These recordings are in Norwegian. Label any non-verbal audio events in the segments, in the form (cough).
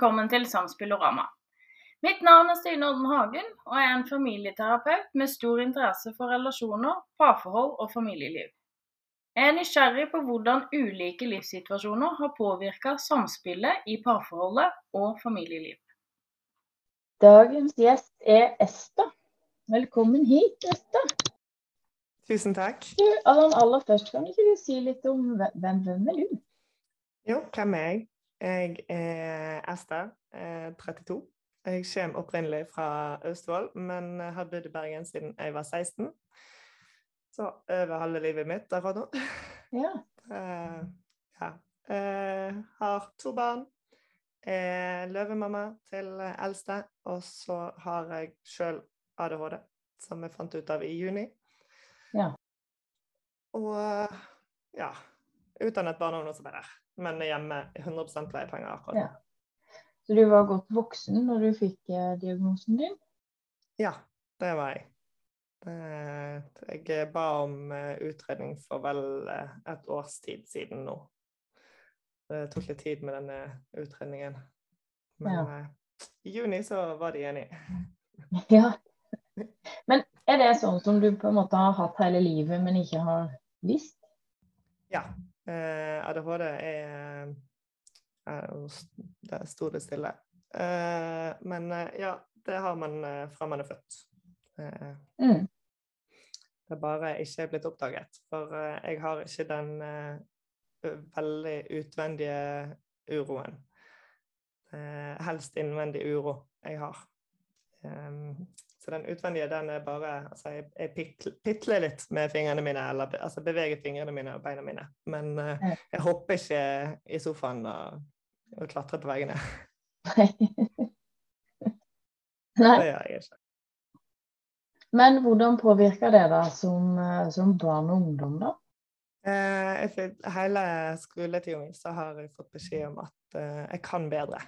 velkommen til Samspillorama. Mitt navn er Stine Odden Hagen, og jeg er en familieterapeut med stor interesse for relasjoner, parforhold og familieliv. Jeg er nysgjerrig på hvordan ulike livssituasjoner har påvirka samspillet i parforholdet og familieliv. Dagens gjest er Esta. Velkommen hit, Esta. Tusen takk. Du, aller, først, kan ikke du si litt om hvem, hvem er du? Jo, hvem er jeg? Jeg er Esta, 32. Jeg kommer opprinnelig fra Østfold, men har bodd i Bergen siden jeg var 16. Så over halve livet mitt derfra nå. Ja. Uh, (laughs) ja. Uh, har to barn. Er løvemamma til eldste. Og så har jeg sjøl ADHD, som jeg fant ut av i juni. Ja. Og ja Utdannet barne- og ungdomsarbeider men hjemme 100% pleiepenger akkurat ja. Så du var godt voksen når du fikk eh, diagnosen din? Ja, det var jeg. Det, jeg ba om eh, utredning for vel eh, et års tid siden nå. Det tok litt tid med denne utredningen. Men Ja. eh, i juni så var de enige. (laughs) Ja. Men er det sånn som du på en måte har hatt hele livet, men ikke har visst? Ja. Eh, ADHD er, er Det sto det stille. Eh, men eh, ja, det har man eh, fra man er født. Eh, Mm. Det er bare ikke blitt oppdaget. For eh, jeg har ikke den veldig utvendige uroen. Helst innvendig uro jeg har. Em, så den utvendige, den er bare Altså, jeg, jeg pitler litt med fingrene mine, eller altså beveger fingrene mine og beina mine. Men uh, jeg hopper ikke i sofaen og, og klatrer på veggene. (laughs) Nei. Det gjør jeg ikke. Men hvordan påvirker det deg som, eh, som barn og ungdom, da? Eh, jeg hele skoletida mi så har jeg fått beskjed om at eh, jeg kan bedre.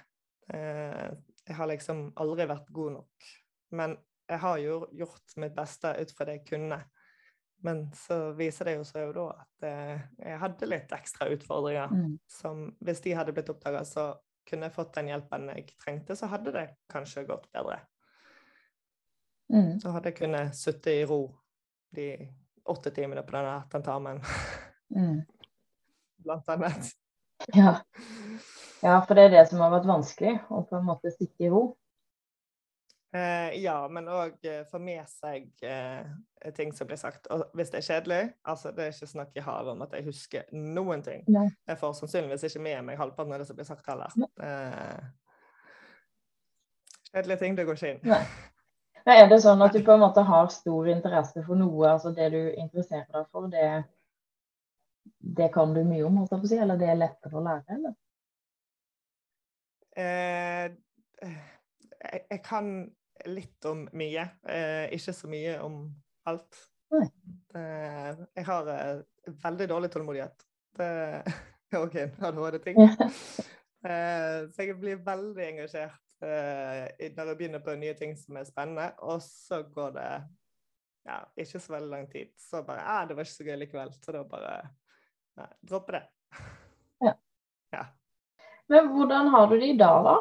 Eh, jeg har liksom aldri vært god nok. Men jeg har jo gjort mitt beste ut fra det jeg kunne. Men så viser det jo seg jo da at eh, jeg hadde litt ekstra utfordringer. Mm. Som hvis de hadde blitt oppdaga, så kunne jeg fått den hjelpen jeg trengte, så hadde det kanskje gått bedre. Mm. Så hadde jeg kunnet sitte i ro de åtte timene på denne tentamen, Mm. blant annet. Ja. (laughs) ja, for det er det som har vært vanskelig, å på en måte sitte i ro. Eh, ja, men òg eh, få med seg eh, ting som blir sagt. Og hvis det er kjedelig altså Det er ikke snakk i havet om at jeg husker noen ting. Nei. Jeg får sannsynligvis ikke med meg halvparten av det som blir sagt heller. Eh, kjedelige ting, det går ikke inn. Nei. Nei, er det sånn at du på en måte har stor interesse for noe, altså det du interesserer deg for, det, det kan du mye om, holdt jeg på å si, eller det er lettere å lære, eller? Eh, jeg, jeg kan litt om mye, eh, ikke så mye om alt. Eh, jeg har eh, veldig dårlig tålmodighet. Det er òg en ADHD-ting. Eh, så jeg blir veldig engasjert eh, når jeg begynner på nye ting som er spennende, og så går det ja, ikke så veldig lang tid. Så bare ah, det var ikke så gøy likevel. Så da bare ja, droppe det. Ja. ja. Men hvordan har du det i dag, da?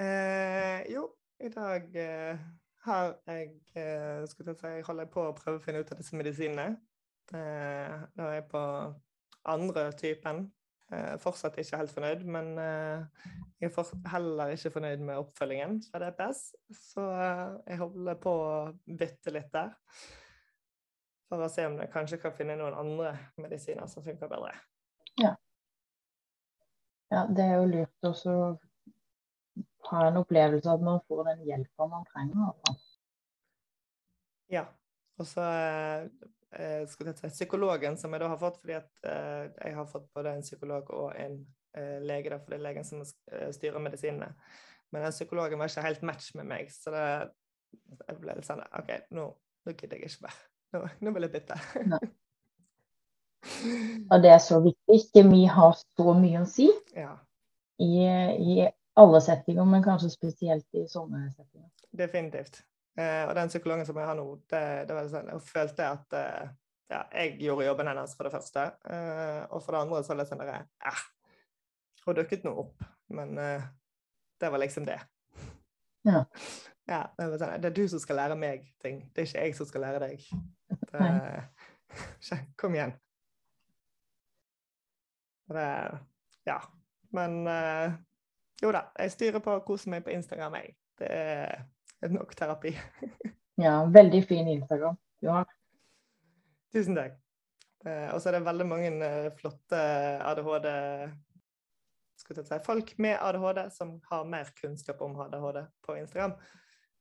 Eh, jo, i dag eh, har jeg eh, skulle si, jeg holder på å prøve å finne ut av disse medisinene. Eh, nå er jeg på andre typen. Eh, fortsatt ikke helt fornøyd, men eh, jeg er heller ikke fornøyd med oppfølgingen fra DPS. Så eh, jeg holder på å bytte litt der. For å se om jeg kanskje kan finne noen andre medisiner som funker bedre. Ja, det er jo lurt også ha en opplevelse av at man får den hjelpa man trenger. altså. Ja. Og så eh, skal jeg si, psykologen som jeg da har fått, fordi at eh, jeg har fått både en psykolog og en eh, lege, da, for det er legen som eh, styrer medisinene. Men den psykologen var ikke helt match med meg, så det, jeg ble litt sånn OK, nå, nå gidder jeg ikke mer. Nå, nå vil jeg bytte. (laughs) Og det er så viktig. Kjemi har så mye å si ja, i, i alle settinger, men kanskje spesielt i sånne settinger. definitivt. Eh, og den psykologen som jeg har nå, det, det var sånn, jeg følte at eh, ja, jeg gjorde jobben hennes for det første. Eh, og for det andre så er det sånn derre eh, Hun dukket nå opp. Men eh, det var liksom det. Ja. Ja, det, var sånn, det er du som skal lære meg ting, det er ikke jeg som skal lære deg. Det, (laughs) kom igjen. Det, ja. Men eh, jo da, jeg styrer på og koser meg på Instagram, jeg. Det er nok terapi. (laughs) ja, veldig fin Instagram du har. Tusen takk. Eh, og så er det veldig mange eh, flotte ADHD si, Folk med ADHD som har mer kunnskap om ADHD på Instagram.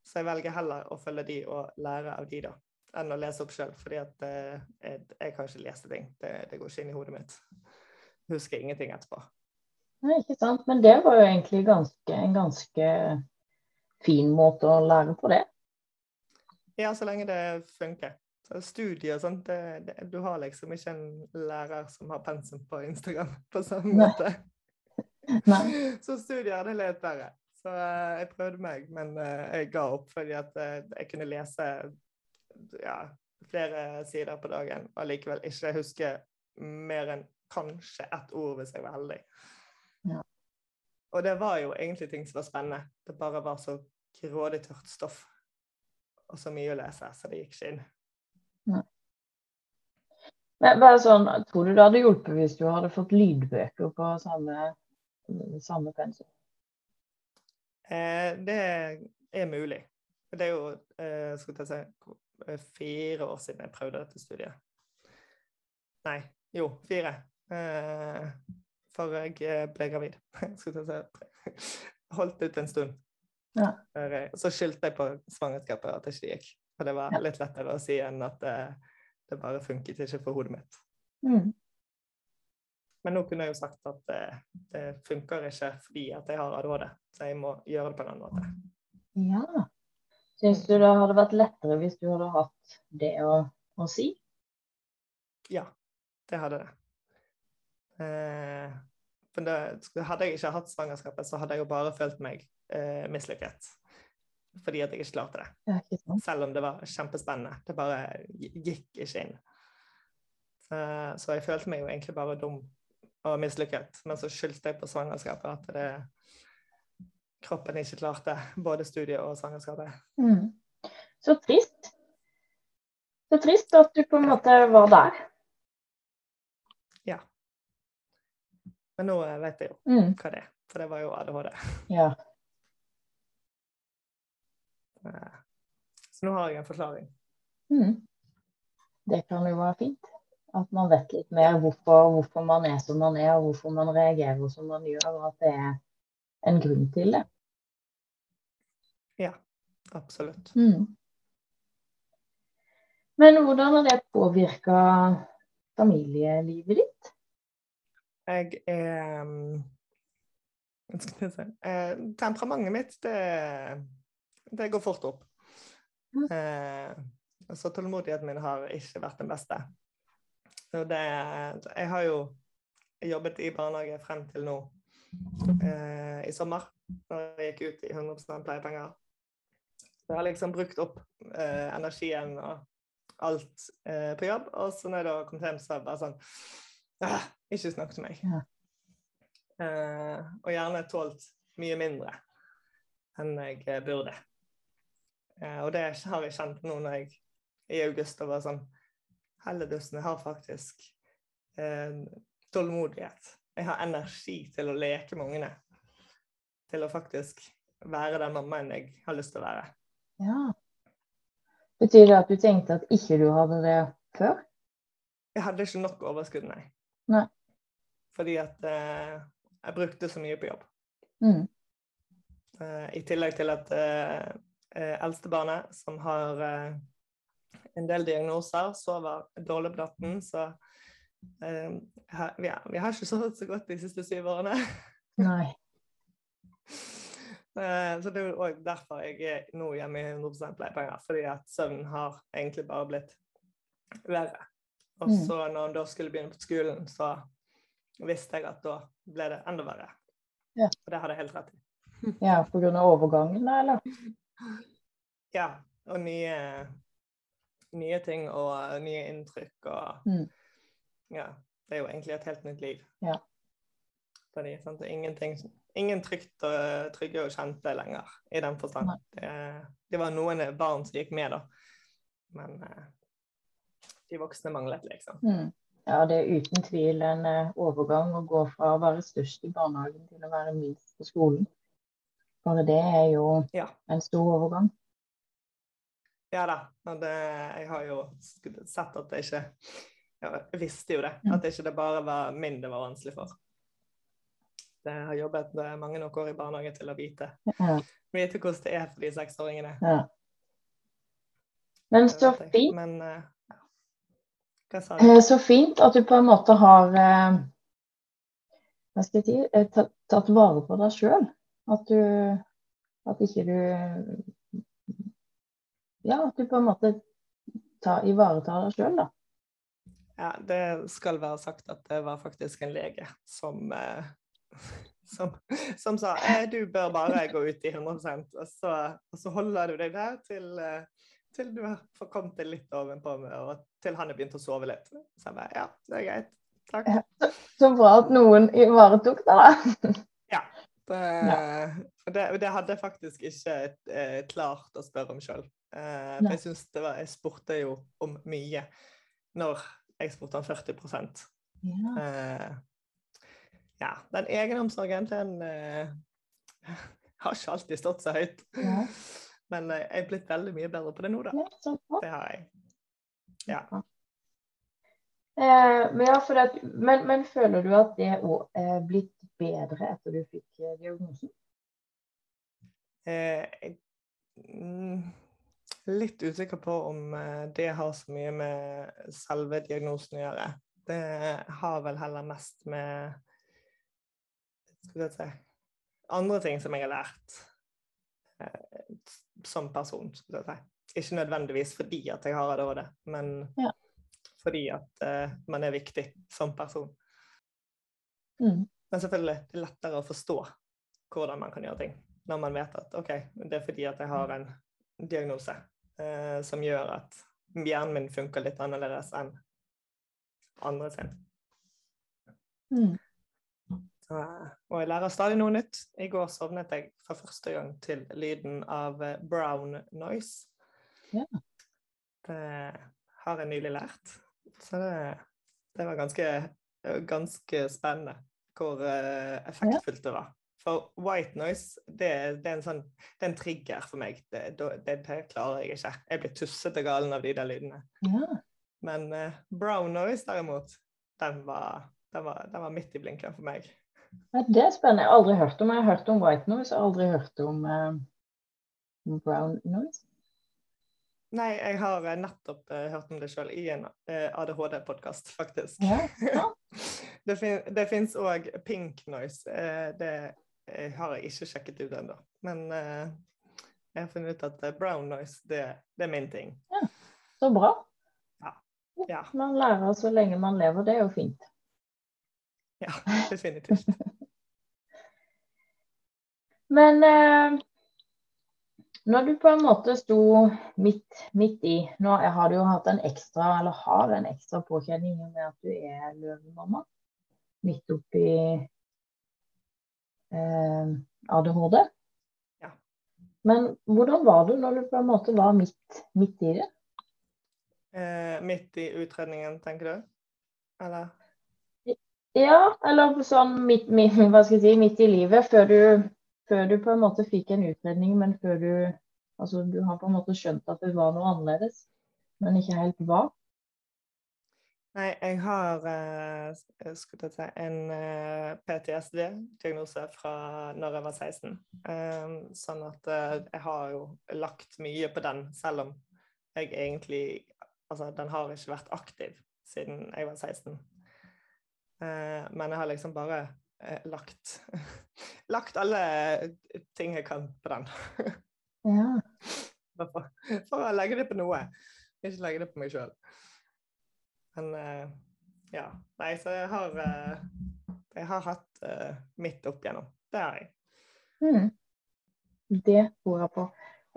Så jeg velger heller å følge de og lære av de, da, enn å lese opp sjøl. Fordi at eh, jeg, jeg kan ikke lese ting. Det, det går ikke inn i hodet mitt. Husker ingenting etterpå. Nei, ikke sant. Men det var jo egentlig ganske, en ganske fin måte å lære på det. Ja, så lenge det funker. Så studier og sånt, det, det, du har liksom ikke en lærer som har pensum på Instagram på samme Nei. måte. (laughs) Nei. (laughs) Så studier er det litt verre. Så eh, jeg prøvde meg, men eh, jeg ga opp fordi at eh, jeg kunne lese ja, flere sider på dagen og likevel ikke huske mer enn kanskje ett ord hvis jeg var heldig. Og det var jo egentlig ting som var spennende. Det bare var så grådig tørt stoff og så mye å lese, så det gikk ikke inn. Men bare sånn, tror du det hadde hjulpet hvis du hadde fått lydbøker på samme, samme pensum? Eh, det er mulig. Det er jo eh, skal jeg si, eh, fire år siden jeg prøvde dette studiet. Nei, jo, fire. Eh, for jeg eh, ble gravid. (laughs) Holdt ut en stund. Ja. Eh, Så skyldte jeg på svangerskapet at det ikke gikk. For det var litt lettere å si enn at det, det bare funket ikke for hodet mitt. Mm. Men nå kunne jeg jo sagt at det, det funker ikke fordi at jeg har ADHD, så jeg må gjøre det på en annen måte. Ja. Syns du det hadde vært lettere hvis du hadde hatt det å, å si? Ja, det hadde det. Eh, for det, hadde jeg ikke hatt svangerskapet, så hadde jeg jo bare følt meg eh, mislykket. Fordi at jeg ikke klarte det. Ikke? Selv om det var kjempespennende. Det bare gikk ikke inn. Så, så jeg følte meg jo egentlig bare dum og mislykket. Men så skyldte jeg på svangerskapet at det, kroppen ikke klarte både studiet og svangerskapet. Mm. Så trist. Så trist at du på en måte var der. Men nå eh, vet jeg jo Mm. hva det er, for det var jo ADHD. Ja. (laughs) Eh, Så nå har jeg en forklaring. Mm. Det kan jo være fint. At man vet litt mer hvorfor, hvorfor man er som man er, og hvorfor man reagerer som man gjør, og at det er en grunn til det. Ja, Absolutt. Mm. Men hvordan har det påvirka familielivet ditt? Jeg er eh, Temperamentet mitt, det, det går fort opp. Mm. Eh, så tålmodigheten min har ikke vært den beste. Så det Jeg har jo jobbet i barnehage frem til nå eh, i sommer, når jeg gikk ut i 100 pleiepenger. Så jeg har liksom brukt opp eh, energien og alt eh, på jobb, og så når jeg da kom hjem, så er det bare sånn «Ah, Ikke snakk til meg. Ja. Uh, og gjerne tålt mye mindre enn jeg eh, burde. Uh, og det har jeg kjent nå når jeg i august og var sånn Helledussen, jeg har faktisk uh, tålmodighet. Jeg har energi til å leke med ungene. Til å faktisk være den mammaen jeg har lyst til å være. Ja. Betyr det at du tenkte at ikke du hadde det før? Jeg hadde ikke nok overskudd, nei. Nei. Fordi at eh, jeg brukte så mye på jobb. Mm. Eh, I tillegg til at eh, eh, eldstebarnet, som har eh, en del diagnoser, sover dårlig på natten, så eh, vi, har, vi har ikke sovet så godt de siste syv årene. (laughs) Nei. Så det er òg derfor jeg er nå hjemme i 100 pleiepenger, fordi at søvnen har egentlig bare blitt verre. Og Mm. så når han da skulle begynne på skolen, så visste jeg at da ble det enda verre. Ja. Og det hadde jeg helt rett i. Ja, på grunn av overgangen, da, eller? (laughs) Ja, og nye, nye ting og nye inntrykk og Mm. Ja. Det er jo egentlig et helt nytt liv. Ja. Fordi sant, ingenting ingen trygt og, trygge og kjente lenger, i den forstand. Det, det var noen barn som gikk med, da. Men eh, de voksne manglet, liksom. Mm. Ja, det er uten tvil en eh, overgang å gå fra å være størst i barnehagen til å være minst på skolen. Bare det er jo Ja. en stor overgang. Ja da. Og det, jeg har jo sett at det ikke Jeg visste jo det. At det ikke det bare var min det var vanskelig for. Jeg har jobbet eh, mange nok år i barnehage til å vite, Ja. vite hvordan det er for de seksåringene. Ja. Men så jeg. fint, Men eh, ja. Hva sa du? eh, så fint at du på en måte har eh, Hva skal jeg si eh, tatt, tatt vare på deg sjøl. At du At ikke du Ja, at du på en måte tar, ivaretar deg sjøl, da. Ja, det skal være sagt at det var faktisk en lege som eh, (laughs) som, som sa eh, du bør bare gå ut i 100% og så, og så holder du deg der til, eh, til du har kommet deg litt ovenpå med, og til han er begynt å sove litt. Så jeg bare ja, det er greit. Takk. Så bra at noen ivaretok deg, da. Det, det, det hadde jeg faktisk ikke eh, klart å spørre om sjøl. Eh, for jeg synes det var Jeg spurte jo om mye når jeg spurte om 40 Ja. Eh, ja, den egenomsorgen, den eh, (laughs) har ikke alltid stått så høyt. Ja. Men eh, jeg er blitt veldig mye bedre på det nå, da. Ja. Det har jeg. Ja. Eh, men, ja, det, men, men føler du at det òg er blitt bedre etter du fikk eh, diagnosen? Eh, mm, litt usikker på om eh, det har så mye med selve diagnosen å gjøre. Det har vel heller mest med skal jeg si, andre ting som jeg har lært eh, som person. Skal jeg si. Ikke nødvendigvis fordi at jeg har ADHD, men Ja. fordi at uh, man er viktig som person. Mm. Men selvfølgelig det er lettere å forstå hvordan man kan gjøre ting. Når man vet at OK, det er fordi at jeg har en diagnose uh, som gjør at hjernen min funker litt annerledes enn andre sin. Mm. Så, eh, og jeg lærer stadig noe nytt. I går sovnet jeg for første gang til lyden av brown noise. Ja. Det har jeg nylig lært. Så det, det var ganske, ganske spennende hvor eh, effektfullt det var. For white noise, det, det, er en sånn, det er en trigger for meg. Det, det, det klarer jeg ikke. Jeg blir tussete galen av de der lydene. Ja. Men uh, brown noise derimot, den var, den, var, den var midt i blinken for meg. Ja, det er spennende. Jeg har aldri hørt om Jeg har hørt om white noise, jeg har aldri hørt om uh, brown noise. Nei, jeg har eh, nettopp uh, hørt om det sjøl i en uh, ADHD-podkast, faktisk. Ja, ja. (laughs) det, fin det fins òg pink noise. Uh, det eh, har jeg ikke sjekket ut ennå. Men eh, jeg har funnet ut at eh, brown noise, det, det er min ting. Så bra. Ja, Man lærer så lenge man lever, det er jo fint. ja definitivt. (laughs) Men eh, når du på en måte sto midt, midt i Nå har du jo hatt en ekstra, eller har en ekstra påkjenning med at du er løvemamma. Midt oppi eh, ADHD. Ja. Men hvordan var du når du på en måte var midt, midt i det? Eh, midt i utredningen, tenker du? Eller? Ja, eller sånn midt, midt, si, midt i livet, før du, før du på en måte fikk en utredning, men før du Altså, du har på en måte skjønt at det var noe annerledes, men ikke helt hva. Nei, jeg har eh, skulle ta en eh, PTSD-diagnose fra når jeg var 16. Eh, sånn at jeg har jo lagt mye på den, selv om jeg egentlig Altså, den har ikke vært aktiv siden jeg var 16. Eh, men jeg har liksom bare lagt (laughs) Lagt alle ting jeg kan på den. (laughs) Ja. For, for å legge det på noe. Ikke legge det på meg sjøl. Men eh, ja. Nei, så jeg har eh, Jeg har hatt eh, midt opp igjennom. Det har jeg. Mm. Det tror jeg på.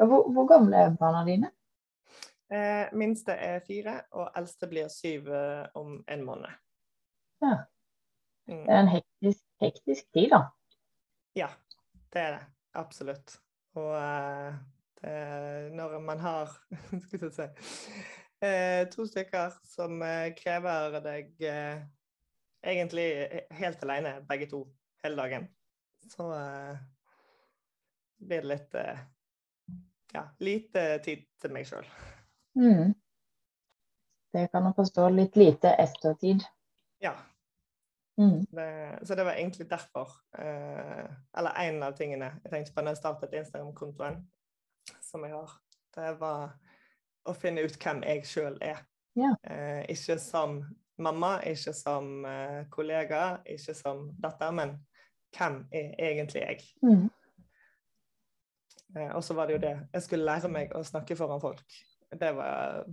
Hvor, hvor gamle er barna dine? Eh, minste er fire, og eldste blir syv eh, om en måned. Ja. Mm. Det er en hektisk, hektisk tid, da. Ja, det er det. Absolutt. Og uh, det, når man har (laughs) Skal vi si uh, To stykker som uh, krever deg egentlig helt alene, begge to, hele dagen, så blir det litt Ja, lite tid til meg sjøl. Mm. Det kan jeg forstå. Litt lite ettertid. Ja. Mm. Det, så det var egentlig derfor. Eh, eller en av tingene jeg tenkte på når jeg startet Instagram-kontoen som jeg har. Det var å finne ut hvem jeg sjøl er. Ja. Eh, ikke som mamma, ikke som eh, kollega, ikke som datter, men hvem er egentlig jeg? Mm. Eh, og så var det jo det. Jeg skulle lære meg å snakke foran folk. Det var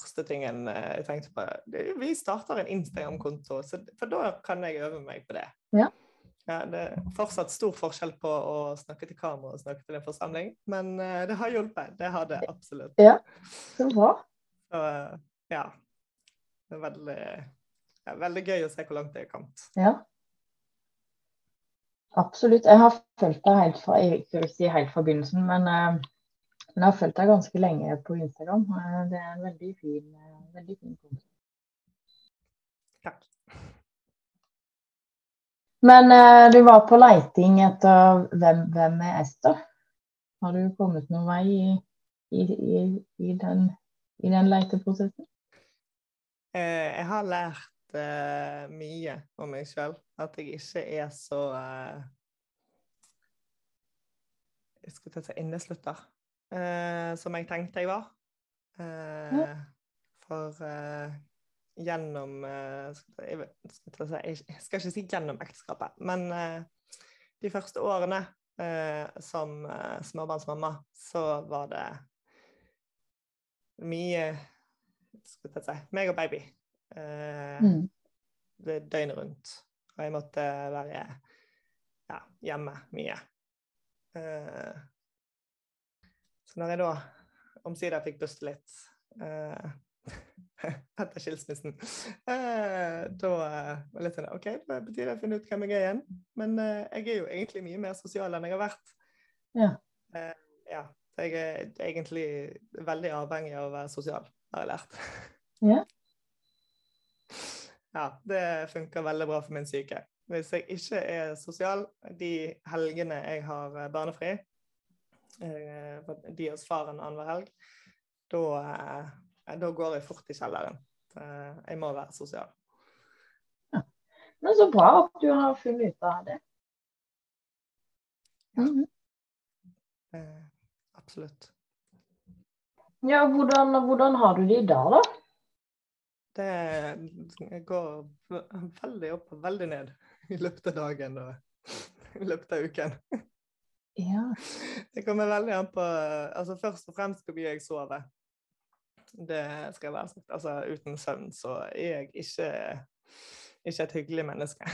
første tingen eh, jeg tenkte på. Vi starter en Instagram-konto, for da kan jeg øve meg på det. Ja. Ja, det er fortsatt stor forskjell på å snakke til kamera og snakke til en forsamling, men eh, det har hjulpet. Det har det absolutt. Så bra. Så eh, ja. Det er veldig, ja, veldig gøy å se hvor langt det er kommet. Ja. Absolutt. Jeg har fulgt deg helt fra, jeg vil ikke si helt fra begynnelsen, men, eh, men jeg har fulgt deg ganske lenge på Instagram. Eh, Det er en veldig fin, eh, veldig fin konto. Takk. Men eh, du var på leiting etter hvem, hvem er Ester? Har du kommet noen vei i, i, i, i, den, i den leiteprosessen? Jeg har lært uh, mye om meg sjøl. At jeg ikke er så uh, Jeg skulle å si inneslutter eh, som jeg tenkte jeg var. Eh, For eh, gjennom eh, jeg, skal jeg skal ikke si gjennom ekteskapet, men eh, de første årene eh, som småbarnsmamma, så var det mye skal jeg si, meg og baby. Eh, Mm. døgnet rundt. Og jeg måtte være ja, hjemme mye. Eh, så når jeg da omsider fikk puste litt eh, (laughs) etter skilsmissen, eh, da var det litt sånn OK, da betyr det å finne ut hvem jeg er igjen. Men eh, jeg er jo egentlig mye mer sosial enn jeg har vært. Ja. Eh, ja. Jeg er egentlig veldig avhengig av å være sosial, har jeg lært. (laughs) Ja. Ja, det funker veldig bra for min syke. Hvis jeg ikke er sosial de helgene jeg har eh, barnefri, de hos faren annenhver helg, da, eh, da går jeg fort i kjelleren. Eh, Jeg må være sosial. Men så bra at du har funnet ut av det. Ja. Mhm. Eh, Absolutt. Ja, hvordan, hvordan har du det i dag, da? Det går veldig opp og veldig ned i løpet av dagen og (laughs) i løpet av uken. Ja. Det kommer veldig an på altså Først og fremst hvor mye jeg sover. Det skal jeg være sagt. Altså, uten søvn så er jeg ikke, ikke et hyggelig menneske.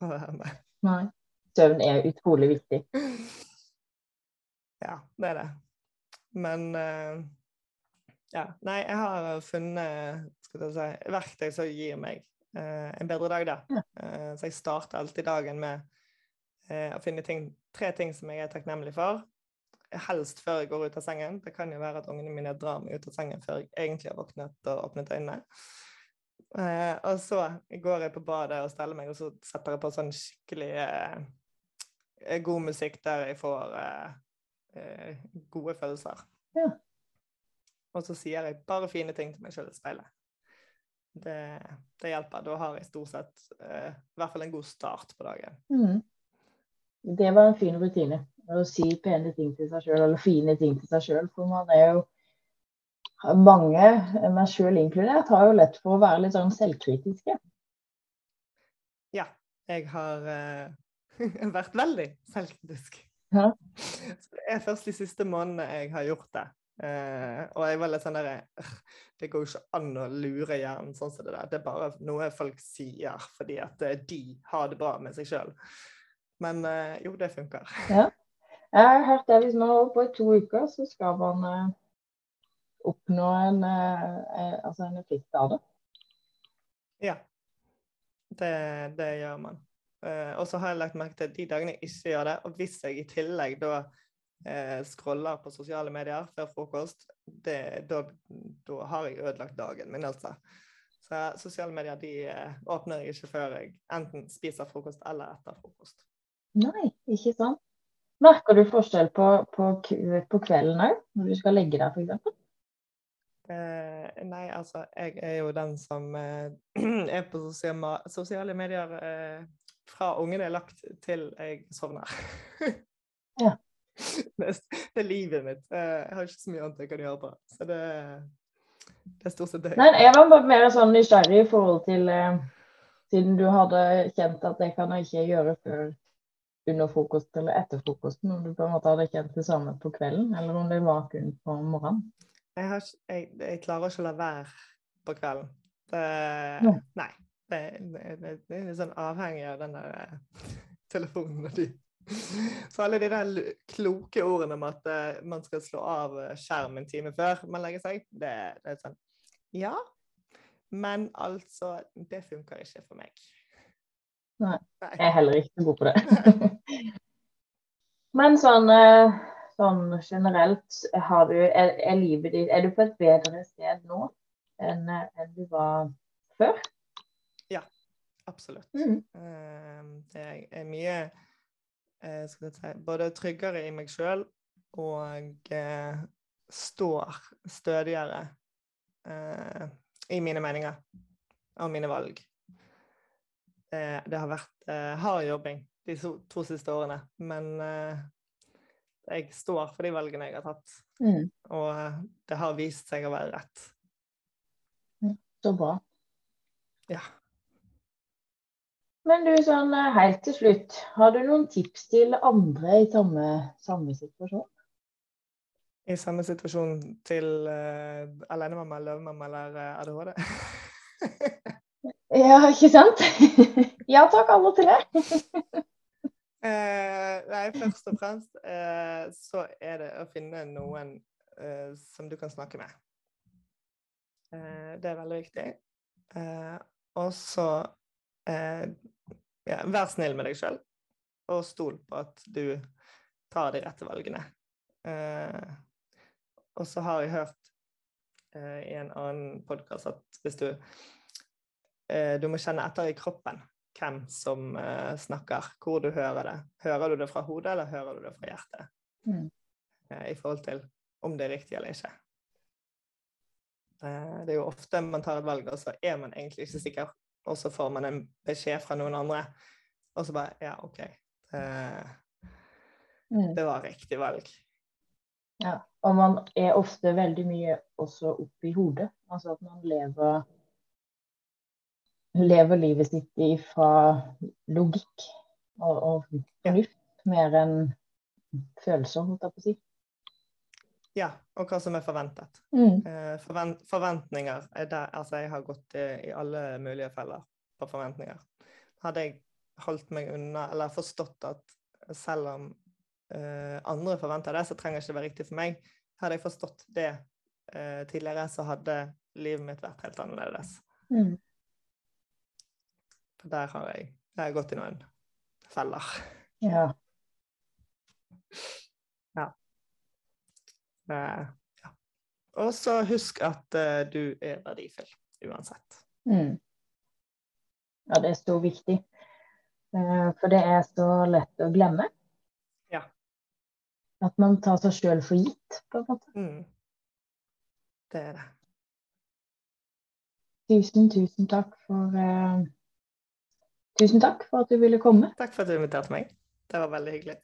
(laughs) Nei. Søvn er utrolig viktig. Ja, det er det. Men eh, ja. Nei, jeg har funnet skal jeg si, verktøy som gir meg eh, en bedre dag, da. Ja. Eh, så jeg starter alltid dagen med eh, å finne ting, tre ting som jeg er takknemlig for. Helst før jeg går ut av sengen. Det kan jo være at ungene mine drar meg ut av sengen før jeg egentlig har våknet og åpnet øynene. Eh, og så går jeg på badet og steller meg, og så setter jeg på sånn skikkelig eh, god musikk der jeg får eh, eh, gode følelser. Ja. Og så sier jeg bare fine ting til meg sjøl i speilet. Det, det hjelper. Da har jeg stort sett eh, i hvert fall en god start på dagen. Mhm. Det var en fin rutine. Å si pene ting til seg sjøl, eller fine ting til seg sjøl. For man er jo Mange, meg sjøl inkludert, har jo lett for å være litt sånn selvkritiske. Ja, jeg har uh, (laughs) vært veldig selvkritisk. Ja. Det er først de siste månedene jeg har gjort det. Uh, og jeg var litt sånn der Det går jo ikke an å lure hjernen sånn som det der. Det er bare noe folk sier fordi at eh, de har det bra med seg sjøl. Men eh, jo, det funker. (laughs) Jeg har hørt det hvis man holder på i to uker, så skal man eh, oppnå en, eh, altså en effekt av det. Ja. Det, det gjør man. Og så har jeg lagt merke til de dagene jeg ikke gjør det, og hvis jeg i tillegg da scroller på sosiale medier før frokost, det, da, da har jeg ødelagt dagen min, altså. Så sosiale medier de åpner jeg ikke før jeg enten spiser frokost eller etter frokost. Nei, ikke sant. Merker du forskjell på, på, på kvelden òg, når du skal legge deg f.eks.? Eh, nei, altså, jeg er jo den som eh, (clears throat) er på sosiale, medier eh, fra ungene er lagt til jeg sovner. ja. (laughs) Det er, det er, livet mitt. Eh, jeg har ikke så mye annet jeg kan gjøre på. Så det, det er stort sett det. Nei, jeg var bare mer sånn nysgjerrig i forhold til eh, Siden du hadde kjent at det kan jeg ikke gjøre før under frokost eller etter frokosten, om du på en måte hadde kjent det samme på kvelden, eller om det var kun på morgenen? Jeg, har, jeg, jeg klarer ikke å la være på kvelden. Det, ja. Nei. Det, det, det, er litt sånn avhengig av den der eh, telefonen og de. Så alle de der kloke ordene om at uh, man skal slå av eh, skjerm en time før man legger seg, det, det er sånn Ja, men altså Det funker ikke for meg. Nei. Jeg er heller ikke god på det. (laughs) men sånn uh sånn generelt, du, er, er, livet ditt Er du på et bedre sted nå enn, enn du var før? Ja, absolutt. Mm. Det jeg er mye skal jeg si, både tryggere i meg sjøl og står stødigere eh, i mine meninger og mine valg. Det har vært hard jobbing de to, to siste årene, men jeg står for de valgene jeg har tatt. Mm. Og eh, det har vist seg å være rett. Så bra. Ja. Men du, sånn eh, helt til slutt, har du noen tips til andre i samme, samme situasjon? I samme situasjon til uh, alenemamma, løvemamma eller uh, ADHD? (laughs) ja, ikke sant? (laughs) ja takk, alle tre. (laughs) Eh, nei, først og fremst eh, så er det å finne noen eh, som du kan snakke med. Eh, det er veldig viktig. Eh, og så eh, ja, vær snill med deg sjøl, og stol på at du tar de rette valgene. og så har jeg hørt i en annen podkast at hvis du Du må kjenne etter i kroppen hvem som uh, snakker, hvor du hører det. Hører du det fra hodet, eller hører du det fra hjertet? Mm. Uh, I forhold til om det er riktig eller ikke. Det er jo ofte man tar et valg, og så er man egentlig ikke sikker, og så får man en beskjed fra noen andre, og så bare Ja, OK. Mm. Det var riktig valg. Ja, og man er ofte veldig mye også oppi hodet. Altså at man lever lever livet sitt fra logikk og, og fornuft mer enn følelser, holdt jeg på å si. Ja, og hva som er forventet. Mm. Eh, forvent, forventninger er der Altså, jeg har gått i, i alle mulige feller på forventninger. Hadde jeg holdt meg unna, eller forstått at selv om eh, andre forventer det, så trenger det ikke være riktig for meg. Hadde jeg forstått det eh, tidligere, så hadde livet mitt vært helt annerledes. Mm. For der har jeg, jeg har gått i noen feller. Ja. ja. Uh, ja. Og så husk at uh, du er verdifull uansett. Mm. Ja, det er så viktig. Uh, for det er så lett å glemme. Ja. At man tar seg sjøl for gitt, på en måte. Mm. Det er det. Tusen, tusen takk for Tusen takk for at du ville komme. Takk for at du inviterte meg. Det var veldig hyggelig.